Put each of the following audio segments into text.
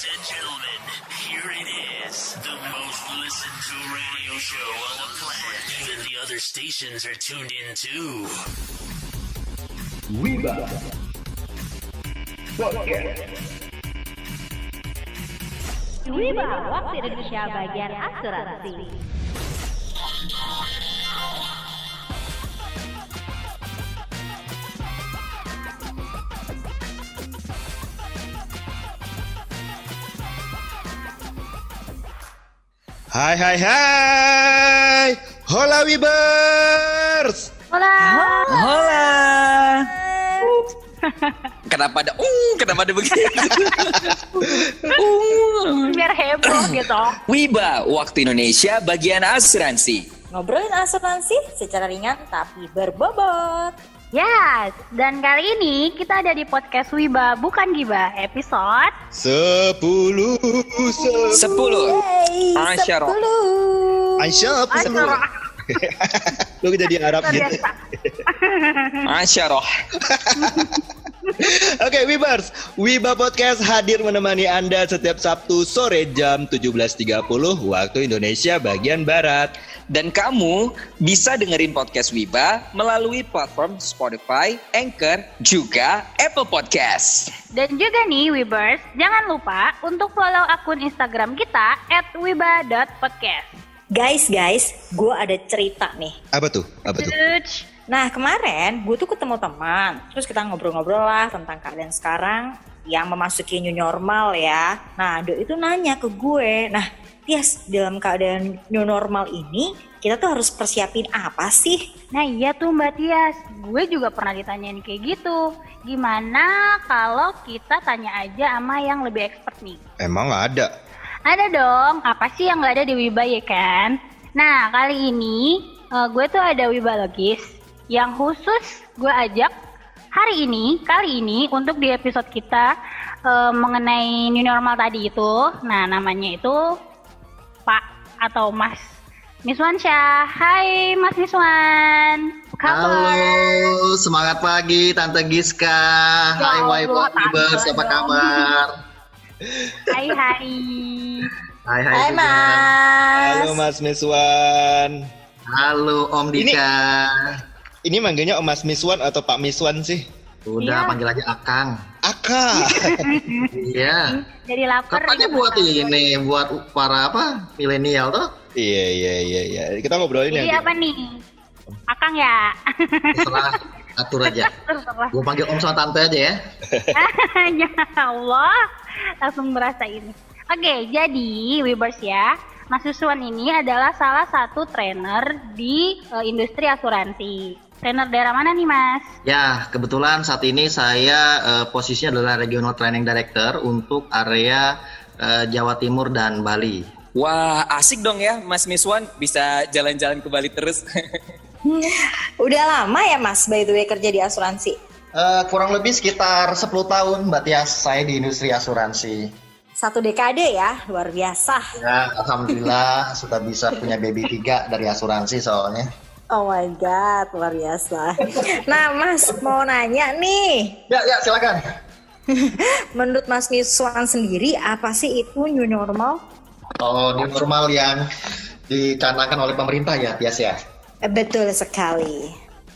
Ladies and gentlemen, here it is. The most listened to radio show on the planet. Even the other stations are tuned in too. Wiba Podcast Wiba, waktu Indonesia bagian asuransi. Hai hai hai Hola Wibers Hola. Hola. Kenapa ada uh, kenapa ada begitu? uh. Biar heboh gitu. Wiba, waktu Indonesia bagian asuransi. Ngobrolin asuransi secara ringan tapi berbobot. Yes, dan kali ini kita ada di podcast Wiba bukan Giba episode Sepuluh se Sepuluh. Yeay, Asyara. sepuluh. Aisyah sepuluh Acara Lu jadi Arab gitu. Asyarah. Oke Wibers Wiba Podcast hadir menemani Anda setiap Sabtu sore jam 17.30 Waktu Indonesia bagian Barat Dan kamu bisa dengerin podcast Wiba melalui platform Spotify, Anchor, juga Apple Podcast. Dan juga nih Wibers, jangan lupa untuk follow akun Instagram kita @wiba.podcast. Guys, guys, gue ada cerita nih. Apa tuh? Apa tuh? Nah, kemarin gue tuh ketemu teman. Terus kita ngobrol-ngobrol lah tentang keadaan sekarang yang memasuki new normal ya. Nah, Do itu nanya ke gue. Nah, Tias, dalam keadaan new normal ini, kita tuh harus persiapin apa sih? Nah iya tuh Mbak Tias, gue juga pernah ditanyain kayak gitu. Gimana kalau kita tanya aja sama yang lebih expert nih? Emang ada? Ada dong, apa sih yang nggak ada di Wiba ya kan? Nah kali ini eh, gue tuh ada Wibalogis yang khusus gue ajak hari ini, kali ini untuk di episode kita eh, mengenai new normal tadi itu. Nah namanya itu atau Mas Miswan Syah. Hai Mas Miswan. Kabar? Halo, semangat pagi Tante Giska. Hai Allah, Wifi Wibers, Tante apa kabar? Hai hai. Hai hai. Hai, juga. Mas. Halo Mas Miswan Halo Om Ini- Dika. Ini manggilnya Om Mas Miswan atau Pak Miswan sih? Udah Iya. panggil aja Akang. Aka Iya. Jadi lapar. Katanya ini buat ini, buat para apa? Milenial tuh. Iya iya iya iya. Kita ngobrolin Jadi yang apa nih? Akang ya. Terserah atur aja. Gue panggil Om sama Tante aja ya. ya Allah, langsung berasa ini. Oke, jadi Wibers ya, Mas Suswan ini adalah salah satu trainer di eh, industri asuransi. Trainer daerah mana nih Mas? Ya, kebetulan saat ini saya eh, posisinya adalah Regional Training Director untuk area eh, Jawa Timur dan Bali. Wah, asik dong ya Mas Miswan bisa jalan-jalan ke Bali terus. Udah lama ya Mas, by the way kerja di asuransi? Eh, kurang lebih sekitar 10 tahun Mbak Tias saya di industri asuransi. Satu dekade ya, luar biasa. Ya, alhamdulillah sudah bisa punya baby tiga dari asuransi soalnya. Oh my god, luar biasa. Nah Mas, mau nanya nih, Ya, ya silakan. menurut Mas Miswan sendiri apa sih itu new normal? Oh, new normal yang dicanangkan oleh pemerintah ya, Tias ya. Eh, Betul sekali.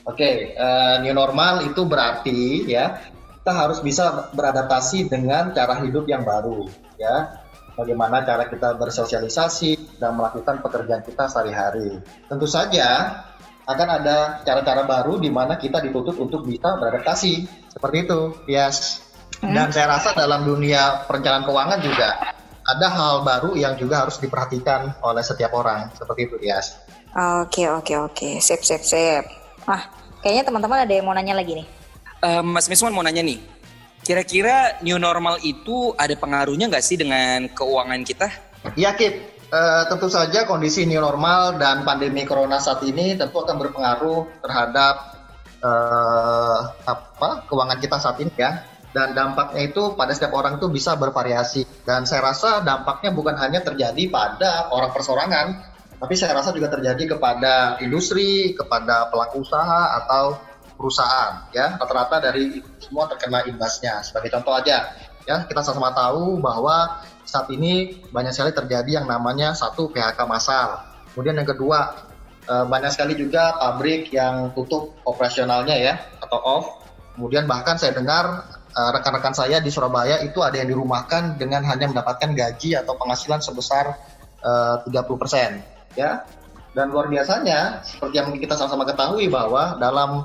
Oke, eh, new normal itu berarti ya kita harus bisa beradaptasi dengan cara hidup yang baru ya. Bagaimana cara kita bersosialisasi dan melakukan pekerjaan kita sehari-hari. Tentu saja akan ada cara-cara baru di mana kita dituntut untuk bisa beradaptasi. Seperti itu, Tias. Dan saya rasa dalam dunia perencanaan keuangan juga ada hal baru yang juga harus diperhatikan oleh setiap orang. Seperti itu, Tias. Oke oke oke, sip sip sip. Wah, kayaknya teman-teman ada yang mau nanya lagi nih. Eh, Mas Miswan mau nanya nih, kira-kira new normal itu ada pengaruhnya nggak sih dengan keuangan kita? Ya Kip, Eh, tentu saja kondisi new normal dan pandemi corona saat ini tentu akan berpengaruh terhadap eh, apa keuangan kita saat ini ya. Dan dampaknya itu pada setiap orang itu bisa bervariasi. Dan saya rasa dampaknya bukan hanya terjadi pada orang persorangan, tapi saya rasa juga terjadi kepada industri, kepada pelaku usaha atau perusahaan ya rata-rata dari semua terkena imbasnya sebagai contoh aja ya kita sama-sama tahu bahwa saat ini banyak sekali terjadi yang namanya satu PHK massal. Kemudian yang kedua eh, banyak sekali juga pabrik yang tutup operasionalnya ya atau off. Kemudian bahkan saya dengar eh, rekan-rekan saya di Surabaya itu ada yang dirumahkan dengan hanya mendapatkan gaji atau penghasilan sebesar eh, 30% ya. Dan luar biasanya seperti yang kita sama-sama ketahui bahwa dalam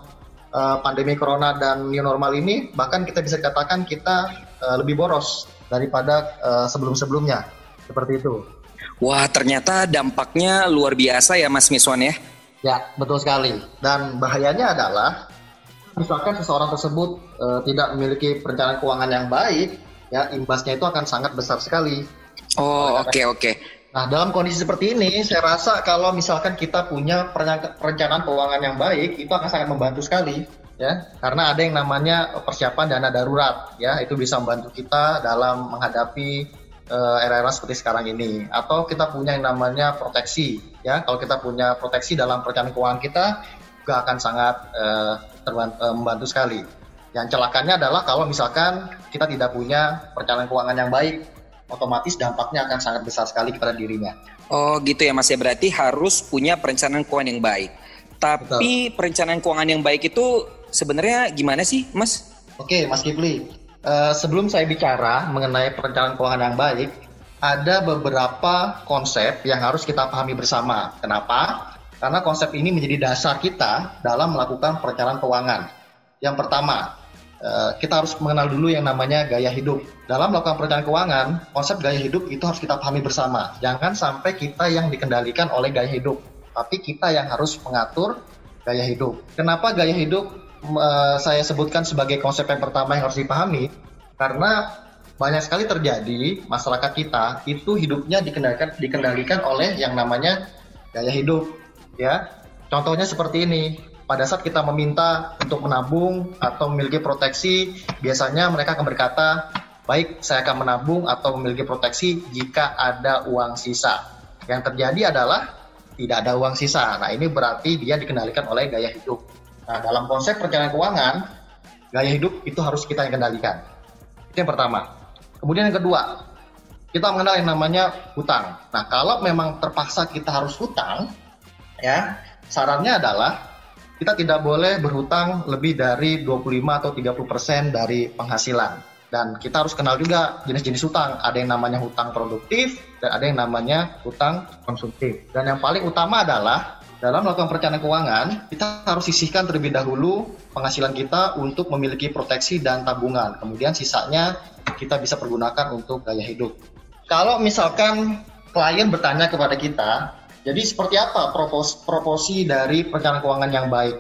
eh, pandemi corona dan new normal ini bahkan kita bisa katakan kita eh, lebih boros daripada eh, sebelum-sebelumnya seperti itu. Wah, ternyata dampaknya luar biasa ya Mas Miswan ya. Ya, betul sekali. Dan bahayanya adalah misalkan seseorang tersebut eh, tidak memiliki perencanaan keuangan yang baik, ya imbasnya itu akan sangat besar sekali. Oh, oke oke. Nah, dalam kondisi seperti ini, saya rasa kalau misalkan kita punya perencanaan keuangan yang baik, itu akan sangat membantu sekali, ya. Karena ada yang namanya persiapan dana darurat, ya, itu bisa membantu kita dalam menghadapi eh, era-era seperti sekarang ini. Atau kita punya yang namanya proteksi, ya. Kalau kita punya proteksi dalam perencanaan keuangan kita, juga akan sangat eh, terban- eh, membantu sekali. Yang celakanya adalah kalau misalkan kita tidak punya perencanaan keuangan yang baik, otomatis dampaknya akan sangat besar sekali kepada dirinya. Oh, gitu ya Mas ya. Berarti harus punya perencanaan keuangan yang baik. Tapi perencanaan keuangan yang baik itu sebenarnya gimana sih, Mas? Oke, Mas Kifli. Eh, sebelum saya bicara mengenai perencanaan keuangan yang baik, ada beberapa konsep yang harus kita pahami bersama. Kenapa? Karena konsep ini menjadi dasar kita dalam melakukan perencanaan keuangan. Yang pertama, eh, kita harus mengenal dulu yang namanya gaya hidup. Dalam melakukan perencanaan keuangan, konsep gaya hidup itu harus kita pahami bersama. Jangan sampai kita yang dikendalikan oleh gaya hidup, tapi kita yang harus mengatur gaya hidup. Kenapa gaya hidup eh, saya sebutkan sebagai konsep yang pertama yang harus dipahami? Karena banyak sekali terjadi masyarakat kita itu hidupnya dikendalikan dikendalikan oleh yang namanya gaya hidup, ya. Contohnya seperti ini. Pada saat kita meminta untuk menabung atau memiliki proteksi, biasanya mereka akan berkata, "Baik, saya akan menabung atau memiliki proteksi jika ada uang sisa." Yang terjadi adalah tidak ada uang sisa. Nah, ini berarti dia dikendalikan oleh gaya hidup. Nah, dalam konsep perencanaan keuangan, gaya hidup itu harus kita yang kendalikan. Itu yang pertama. Kemudian yang kedua, kita mengenal yang namanya hutang. Nah, kalau memang terpaksa kita harus hutang, ya, sarannya adalah kita tidak boleh berhutang lebih dari 25 atau 30% dari penghasilan. Dan kita harus kenal juga jenis-jenis hutang. Ada yang namanya hutang produktif dan ada yang namanya hutang konsumtif. Dan yang paling utama adalah dalam melakukan perencanaan keuangan, kita harus sisihkan terlebih dahulu penghasilan kita untuk memiliki proteksi dan tabungan. Kemudian sisanya kita bisa pergunakan untuk gaya hidup. Kalau misalkan klien bertanya kepada kita, jadi seperti apa propos- proporsi dari perencanaan keuangan yang baik?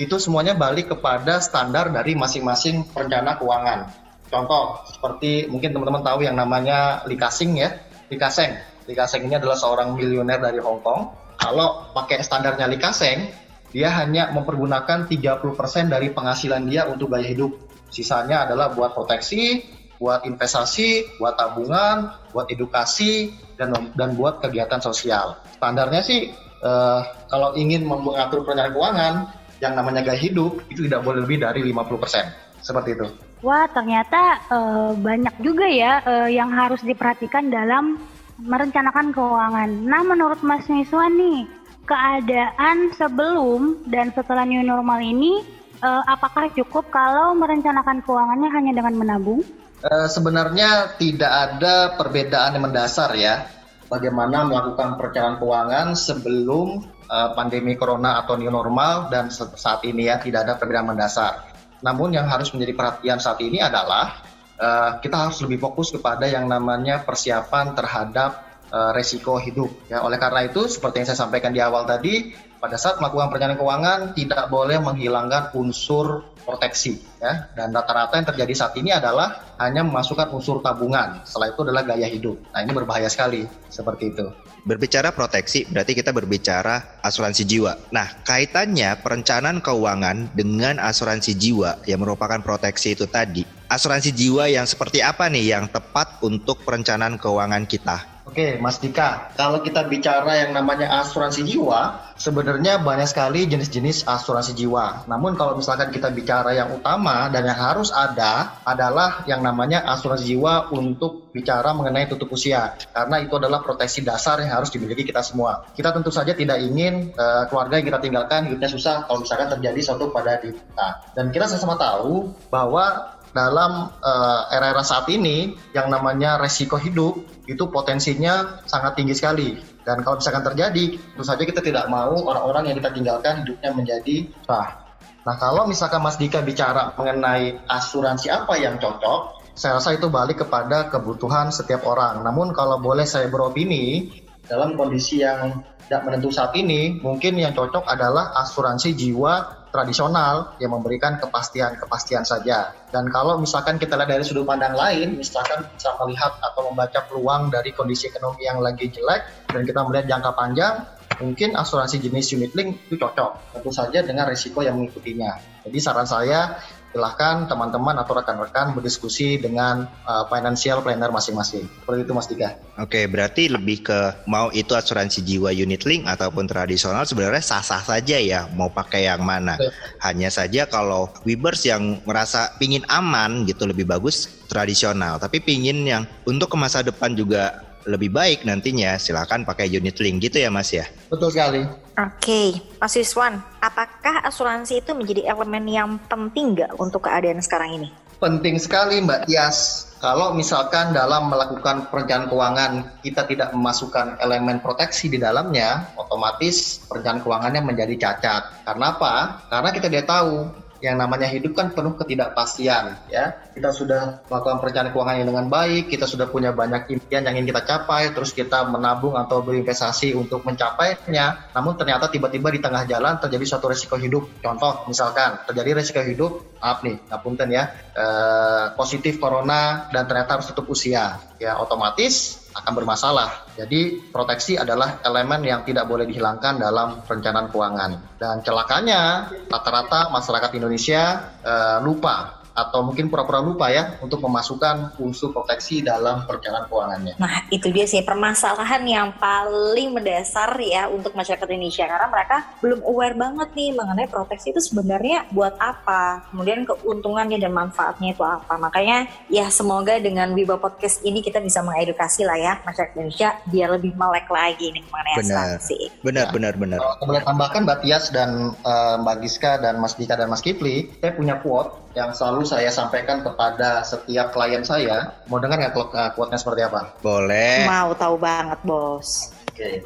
Itu semuanya balik kepada standar dari masing-masing perencana keuangan. Contoh seperti mungkin teman-teman tahu yang namanya Lee Ka-sing ya, Lee Ka-seng. Lee Ka-seng ini adalah seorang miliuner dari Hong Kong. Kalau pakai standarnya Lee Ka-seng, dia hanya mempergunakan 30% dari penghasilan dia untuk gaya hidup. Sisanya adalah buat proteksi, buat investasi, buat tabungan, buat edukasi, dan dan buat kegiatan sosial. Standarnya sih eh, kalau ingin mengatur perencanaan keuangan yang namanya gaya hidup itu tidak boleh lebih dari 50%. Seperti itu. Wah, ternyata eh, banyak juga ya eh, yang harus diperhatikan dalam merencanakan keuangan. Nah, menurut Mas Miswan nih, keadaan sebelum dan setelah new normal ini, eh, apakah cukup kalau merencanakan keuangannya hanya dengan menabung? Eh, sebenarnya tidak ada perbedaan yang mendasar ya bagaimana melakukan perencanaan keuangan sebelum eh, pandemi corona atau new normal dan saat ini ya tidak ada perbedaan mendasar. Namun yang harus menjadi perhatian saat ini adalah eh, kita harus lebih fokus kepada yang namanya persiapan terhadap eh, resiko hidup. Ya, oleh karena itu seperti yang saya sampaikan di awal tadi, pada saat melakukan perencanaan keuangan tidak boleh menghilangkan unsur proteksi ya dan rata-rata yang terjadi saat ini adalah hanya memasukkan unsur tabungan setelah itu adalah gaya hidup nah ini berbahaya sekali seperti itu Berbicara proteksi berarti kita berbicara asuransi jiwa. Nah, kaitannya perencanaan keuangan dengan asuransi jiwa yang merupakan proteksi itu tadi. Asuransi jiwa yang seperti apa nih yang tepat untuk perencanaan keuangan kita? Oke, Mas Dika, kalau kita bicara yang namanya asuransi jiwa, sebenarnya banyak sekali jenis-jenis asuransi jiwa. Namun kalau misalkan kita bicara yang utama dan yang harus ada adalah yang namanya asuransi jiwa untuk bicara mengenai tutup usia. Karena itu adalah proteksi dasar yang harus dimiliki kita semua. Kita tentu saja tidak ingin uh, keluarga yang kita tinggalkan hidupnya susah kalau misalkan terjadi suatu pada diri kita. Dan kita sama-sama tahu bahwa dalam uh, era-era saat ini yang namanya resiko hidup itu potensinya sangat tinggi sekali dan kalau misalkan terjadi tentu saja kita tidak mau orang-orang yang kita tinggalkan hidupnya menjadi sah. Nah kalau misalkan Mas Dika bicara mengenai asuransi apa yang cocok, saya rasa itu balik kepada kebutuhan setiap orang. Namun kalau boleh saya beropini dalam kondisi yang tidak menentu saat ini, mungkin yang cocok adalah asuransi jiwa tradisional yang memberikan kepastian-kepastian saja. Dan kalau misalkan kita lihat dari sudut pandang lain, misalkan bisa melihat atau membaca peluang dari kondisi ekonomi yang lagi jelek dan kita melihat jangka panjang, mungkin asuransi jenis unit link itu cocok. Tentu saja dengan risiko yang mengikutinya. Jadi saran saya silahkan teman-teman atau rekan-rekan berdiskusi dengan uh, financial planner masing-masing. Seperti itu Mas Dika. Oke, berarti lebih ke mau itu asuransi jiwa unit link ataupun tradisional sebenarnya sah-sah saja ya mau pakai yang mana. Oke. Hanya saja kalau Webers yang merasa pingin aman gitu lebih bagus tradisional, tapi pingin yang untuk ke masa depan juga lebih baik nantinya silakan pakai unit link gitu ya Mas ya. Betul sekali. Oke, okay. Mas Wiswan, apakah asuransi itu menjadi elemen yang penting nggak untuk keadaan sekarang ini? Penting sekali Mbak Tias. Kalau misalkan dalam melakukan perencanaan keuangan kita tidak memasukkan elemen proteksi di dalamnya, otomatis perencanaan keuangannya menjadi cacat. Karena apa? Karena kita tidak tahu yang namanya hidup kan penuh ketidakpastian ya. Kita sudah melakukan perencanaan keuangan yang dengan baik kita sudah punya banyak impian yang ingin kita capai terus kita menabung atau berinvestasi untuk mencapainya. Namun ternyata tiba-tiba di tengah jalan terjadi suatu resiko hidup. Contoh misalkan terjadi resiko hidup maaf nih ngapunten ya eh, positif corona dan ternyata harus tutup usia ya otomatis akan bermasalah. Jadi proteksi adalah elemen yang tidak boleh dihilangkan dalam perencanaan keuangan. Dan celakanya rata-rata masyarakat Indonesia uh, lupa atau mungkin pura-pura lupa ya untuk memasukkan unsur proteksi dalam perencanaan keuangannya. Nah, itu dia sih permasalahan yang paling mendasar ya untuk masyarakat Indonesia karena mereka belum aware banget nih mengenai proteksi itu sebenarnya buat apa, kemudian keuntungannya dan manfaatnya itu apa. Makanya ya semoga dengan Wiba Podcast ini kita bisa mengedukasi lah ya masyarakat Indonesia biar lebih melek lagi nih mengenai benar. asuransi. Benar, ya. benar, benar. Kalau boleh tambahkan Mbak Tias dan uh, Mbak Giska dan Mas Dika dan Mas Kipli, saya punya quote yang selalu saya sampaikan kepada setiap klien saya. Mau dengar nggak uh, quote-nya seperti apa? Boleh. Mau tahu banget, Bos. Oke. Okay.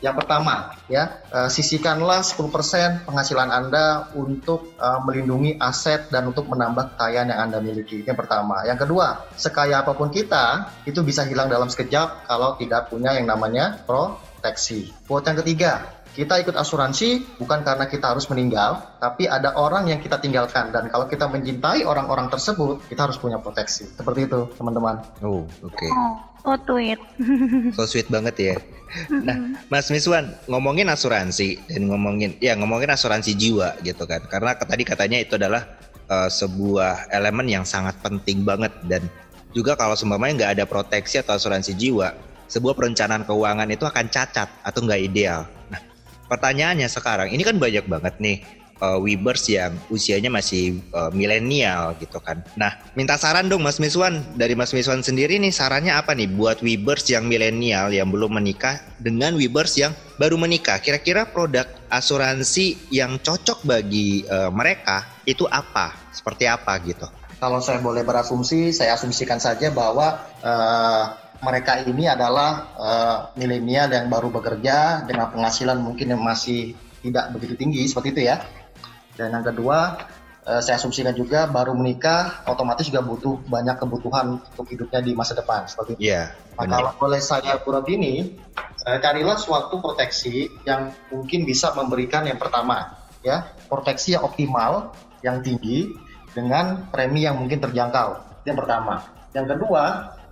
Yang pertama, ya, uh, sisihkanlah 10% penghasilan Anda untuk uh, melindungi aset dan untuk menambah kekayaan yang Anda miliki. Yang pertama. Yang kedua, sekaya apa pun kita, itu bisa hilang dalam sekejap kalau tidak punya yang namanya proteksi. Quote yang ketiga, kita ikut asuransi bukan karena kita harus meninggal, tapi ada orang yang kita tinggalkan dan kalau kita mencintai orang-orang tersebut, kita harus punya proteksi. Seperti itu, teman-teman. Oh, oke. Okay. Oh, so sweet. so sweet banget ya. Nah, Mas Miswan ngomongin asuransi dan ngomongin ya ngomongin asuransi jiwa gitu kan. Karena tadi katanya itu adalah uh, sebuah elemen yang sangat penting banget dan juga kalau seumpamanya nggak ada proteksi atau asuransi jiwa, sebuah perencanaan keuangan itu akan cacat atau nggak ideal. Pertanyaannya sekarang ini kan banyak banget nih uh, Webers yang usianya masih uh, milenial gitu kan. Nah, minta saran dong Mas Miswan dari Mas Miswan sendiri nih sarannya apa nih buat Webers yang milenial yang belum menikah dengan Webers yang baru menikah. Kira-kira produk asuransi yang cocok bagi uh, mereka itu apa? Seperti apa gitu? Kalau saya boleh berasumsi, saya asumsikan saja bahwa uh, mereka ini adalah uh, milenial yang baru bekerja dengan penghasilan mungkin yang masih tidak begitu tinggi seperti itu ya. Dan yang kedua, uh, saya asumsikan juga baru menikah otomatis juga butuh banyak kebutuhan untuk hidupnya di masa depan seperti itu. Iya. Yeah, nah, kalau boleh saya pura ini, uh, carilah suatu proteksi yang mungkin bisa memberikan yang pertama ya, proteksi yang optimal, yang tinggi dengan premi yang mungkin terjangkau. Yang pertama. Yang kedua,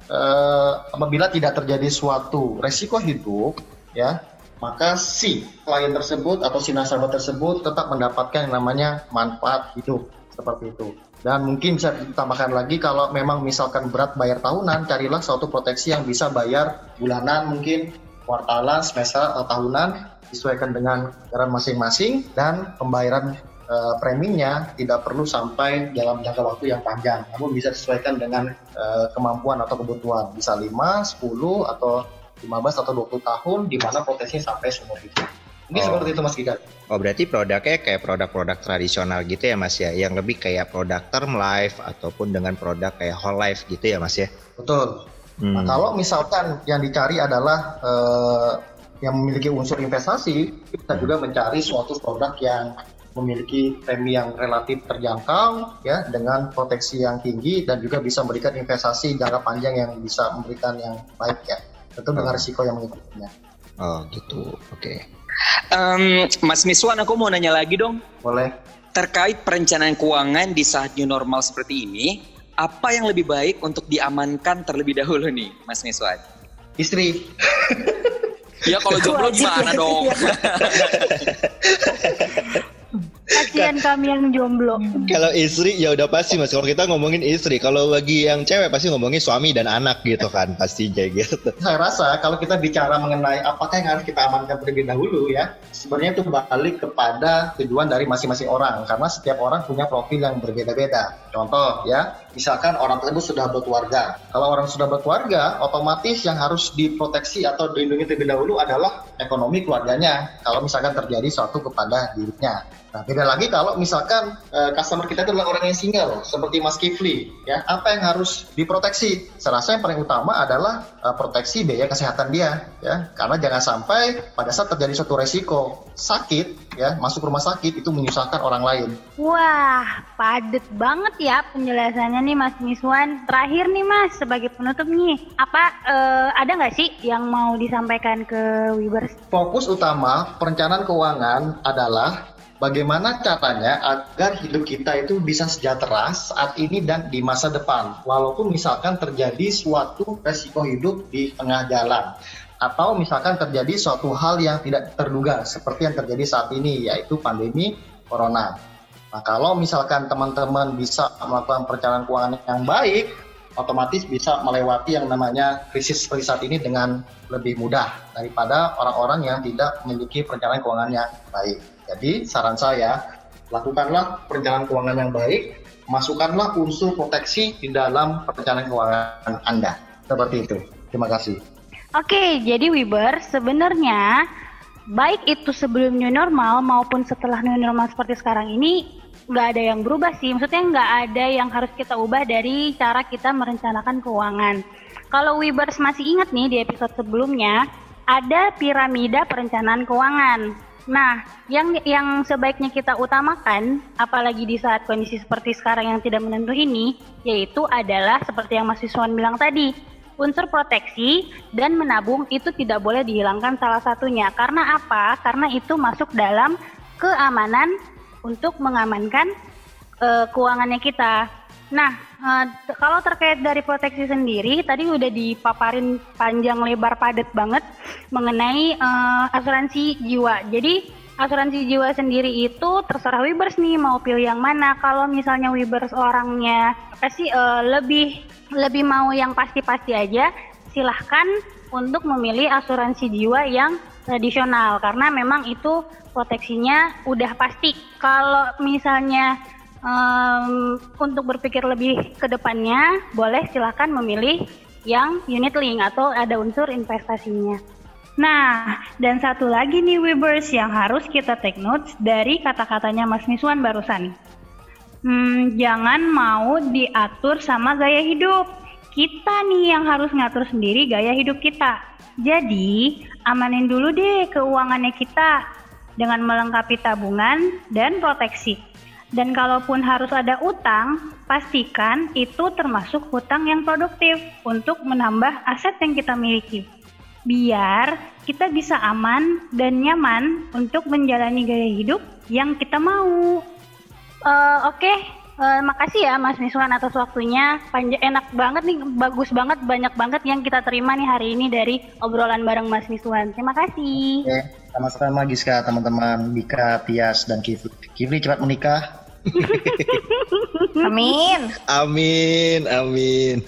uh, apabila tidak terjadi suatu resiko hidup, ya, maka si klien tersebut atau si nasabah tersebut tetap mendapatkan yang namanya manfaat hidup. seperti itu. Dan mungkin bisa ditambahkan lagi kalau memang misalkan berat bayar tahunan, carilah suatu proteksi yang bisa bayar bulanan mungkin kuartalan, semester atau tahunan disesuaikan dengan anggaran masing-masing dan pembayaran uh, preminya tidak perlu sampai dalam jangka waktu yang panjang, namun bisa disesuaikan dengan uh, kemampuan atau kebutuhan, bisa 5, 10 atau 15 atau 20 tahun di mana proteksinya sampai seumur hidup. Ini oh. seperti itu Mas Giga. Oh berarti produknya kayak produk-produk tradisional gitu ya Mas ya, yang lebih kayak produk term life ataupun dengan produk kayak whole life gitu ya Mas ya? Betul. Hmm. Nah kalau misalkan yang dicari adalah uh, yang memiliki unsur investasi, kita juga mencari suatu produk yang memiliki premi yang relatif terjangkau ya dengan proteksi yang tinggi dan juga bisa memberikan investasi jangka panjang yang bisa memberikan yang baik ya tentu dengan risiko yang mengikutinya. Oh gitu, oke. Okay. Um, Mas Miswan, aku mau nanya lagi dong. Boleh. Terkait perencanaan keuangan di saat new normal seperti ini, apa yang lebih baik untuk diamankan terlebih dahulu nih, Mas Miswan? Istri. ya kalau jomblo gimana dong? like Kasihan kami yang jomblo. Kalau istri ya udah pasti mas. Kalau kita ngomongin istri, kalau bagi yang cewek pasti ngomongin suami dan anak gitu kan pasti kayak gitu. Saya rasa kalau kita bicara mengenai apakah yang harus kita amankan terlebih dahulu ya, sebenarnya itu balik kepada tujuan dari masing-masing orang karena setiap orang punya profil yang berbeda-beda. Contoh ya, misalkan orang tersebut sudah berkeluarga. Kalau orang sudah berkeluarga, otomatis yang harus diproteksi atau dilindungi terlebih dahulu adalah ekonomi keluarganya. Kalau misalkan terjadi suatu kepada dirinya. Nah, beda lagi kalau misalkan uh, customer kita itu adalah orang yang single, seperti Mas Kifli, ya, apa yang harus diproteksi? Saya rasa yang paling utama adalah uh, proteksi biaya kesehatan dia, ya, karena jangan sampai pada saat terjadi suatu resiko sakit, ya, masuk rumah sakit itu menyusahkan orang lain. Wah, padet banget ya penjelasannya nih Mas Miswan. Terakhir nih Mas, sebagai penutup nih, apa uh, ada nggak sih yang mau disampaikan ke Wibers? Fokus utama perencanaan keuangan adalah bagaimana caranya agar hidup kita itu bisa sejahtera saat ini dan di masa depan. Walaupun misalkan terjadi suatu resiko hidup di tengah jalan atau misalkan terjadi suatu hal yang tidak terduga seperti yang terjadi saat ini yaitu pandemi corona. Nah, kalau misalkan teman-teman bisa melakukan perencanaan keuangan yang baik, otomatis bisa melewati yang namanya krisis seperti saat ini dengan lebih mudah daripada orang-orang yang tidak memiliki perencanaan keuangan yang baik. Jadi saran saya, lakukanlah perencanaan keuangan yang baik, masukkanlah unsur proteksi di dalam perencanaan keuangan Anda. Seperti itu. Terima kasih. Oke, jadi Wiber, sebenarnya baik itu sebelum new normal maupun setelah new normal seperti sekarang ini nggak ada yang berubah sih. Maksudnya nggak ada yang harus kita ubah dari cara kita merencanakan keuangan. Kalau Wibers masih ingat nih di episode sebelumnya, ada piramida perencanaan keuangan. Nah, yang yang sebaiknya kita utamakan, apalagi di saat kondisi seperti sekarang yang tidak menentu ini, yaitu adalah seperti yang Mas Wiswan bilang tadi, unsur proteksi dan menabung itu tidak boleh dihilangkan salah satunya. Karena apa? Karena itu masuk dalam keamanan untuk mengamankan uh, keuangannya kita. Nah, uh, kalau terkait dari proteksi sendiri, tadi udah dipaparin panjang lebar padat banget mengenai uh, asuransi jiwa. Jadi asuransi jiwa sendiri itu terserah Wibers nih mau pilih yang mana. Kalau misalnya Wibers orangnya apa sih uh, lebih lebih mau yang pasti-pasti aja, silahkan untuk memilih asuransi jiwa yang tradisional karena memang itu proteksinya udah pasti. Kalau misalnya um, untuk berpikir lebih ke depannya, boleh silakan memilih yang unit link atau ada unsur investasinya. Nah, dan satu lagi nih Webers yang harus kita take notes dari kata-katanya Mas Miswan barusan. Hmm, jangan mau diatur sama gaya hidup. Kita nih yang harus ngatur sendiri gaya hidup kita. Jadi, amanin dulu deh keuangannya kita dengan melengkapi tabungan dan proteksi. Dan kalaupun harus ada utang, pastikan itu termasuk hutang yang produktif untuk menambah aset yang kita miliki. Biar kita bisa aman dan nyaman untuk menjalani gaya hidup yang kita mau. Uh, Oke, okay. Uh, makasih ya Mas Miswan atas waktunya. Panjang enak banget nih, bagus banget, banyak banget yang kita terima nih hari ini dari obrolan bareng Mas Miswan. Terima kasih. Oke, sama-sama Giska, teman-teman Dika, Tias, dan Kifli. Kifli cepat menikah, Amin. Amin, amin.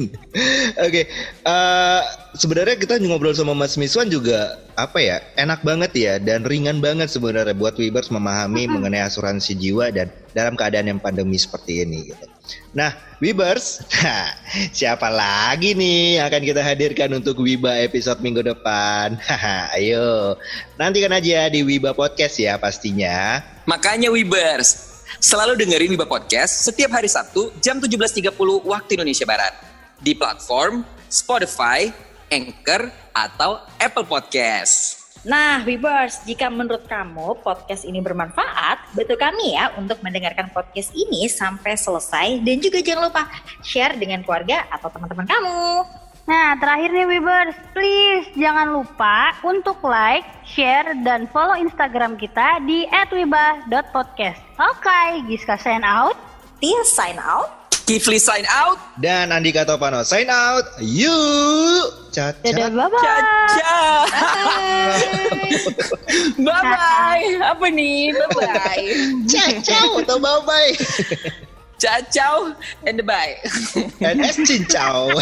Oke, eh, sebenarnya kita ngobrol sama Mas Miswan juga apa ya, enak banget ya dan ringan banget sebenarnya buat Wibers memahami mengenai asuransi jiwa dan dalam keadaan yang pandemi seperti ini. Gitu. Nah, Wibers, nah, siapa lagi nih yang akan kita hadirkan untuk Wiba episode minggu depan? Ayo, nantikan aja di Wiba Podcast ya pastinya. Makanya Wibers, selalu dengerin Wiba Podcast setiap hari Sabtu jam 17.30 waktu Indonesia Barat. Di platform Spotify, Anchor, atau Apple Podcast. Nah, Wibers, jika menurut kamu podcast ini bermanfaat, bantu kami ya untuk mendengarkan podcast ini sampai selesai dan juga jangan lupa share dengan keluarga atau teman-teman kamu. Nah, terakhir nih Wibers, please jangan lupa untuk like, share, dan follow Instagram kita di @wibah.podcast. Oke, Giska sign out. Tia sign out. Kifli sign out. Dan Andika Topano sign out. Yuk, caca. Dadah, bye-bye. Caca. bye bye. Apa nih? Bye bye. Ciao atau bye bye. Ciao and bye. And cincau.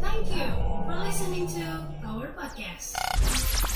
Thank you for listening to our podcast.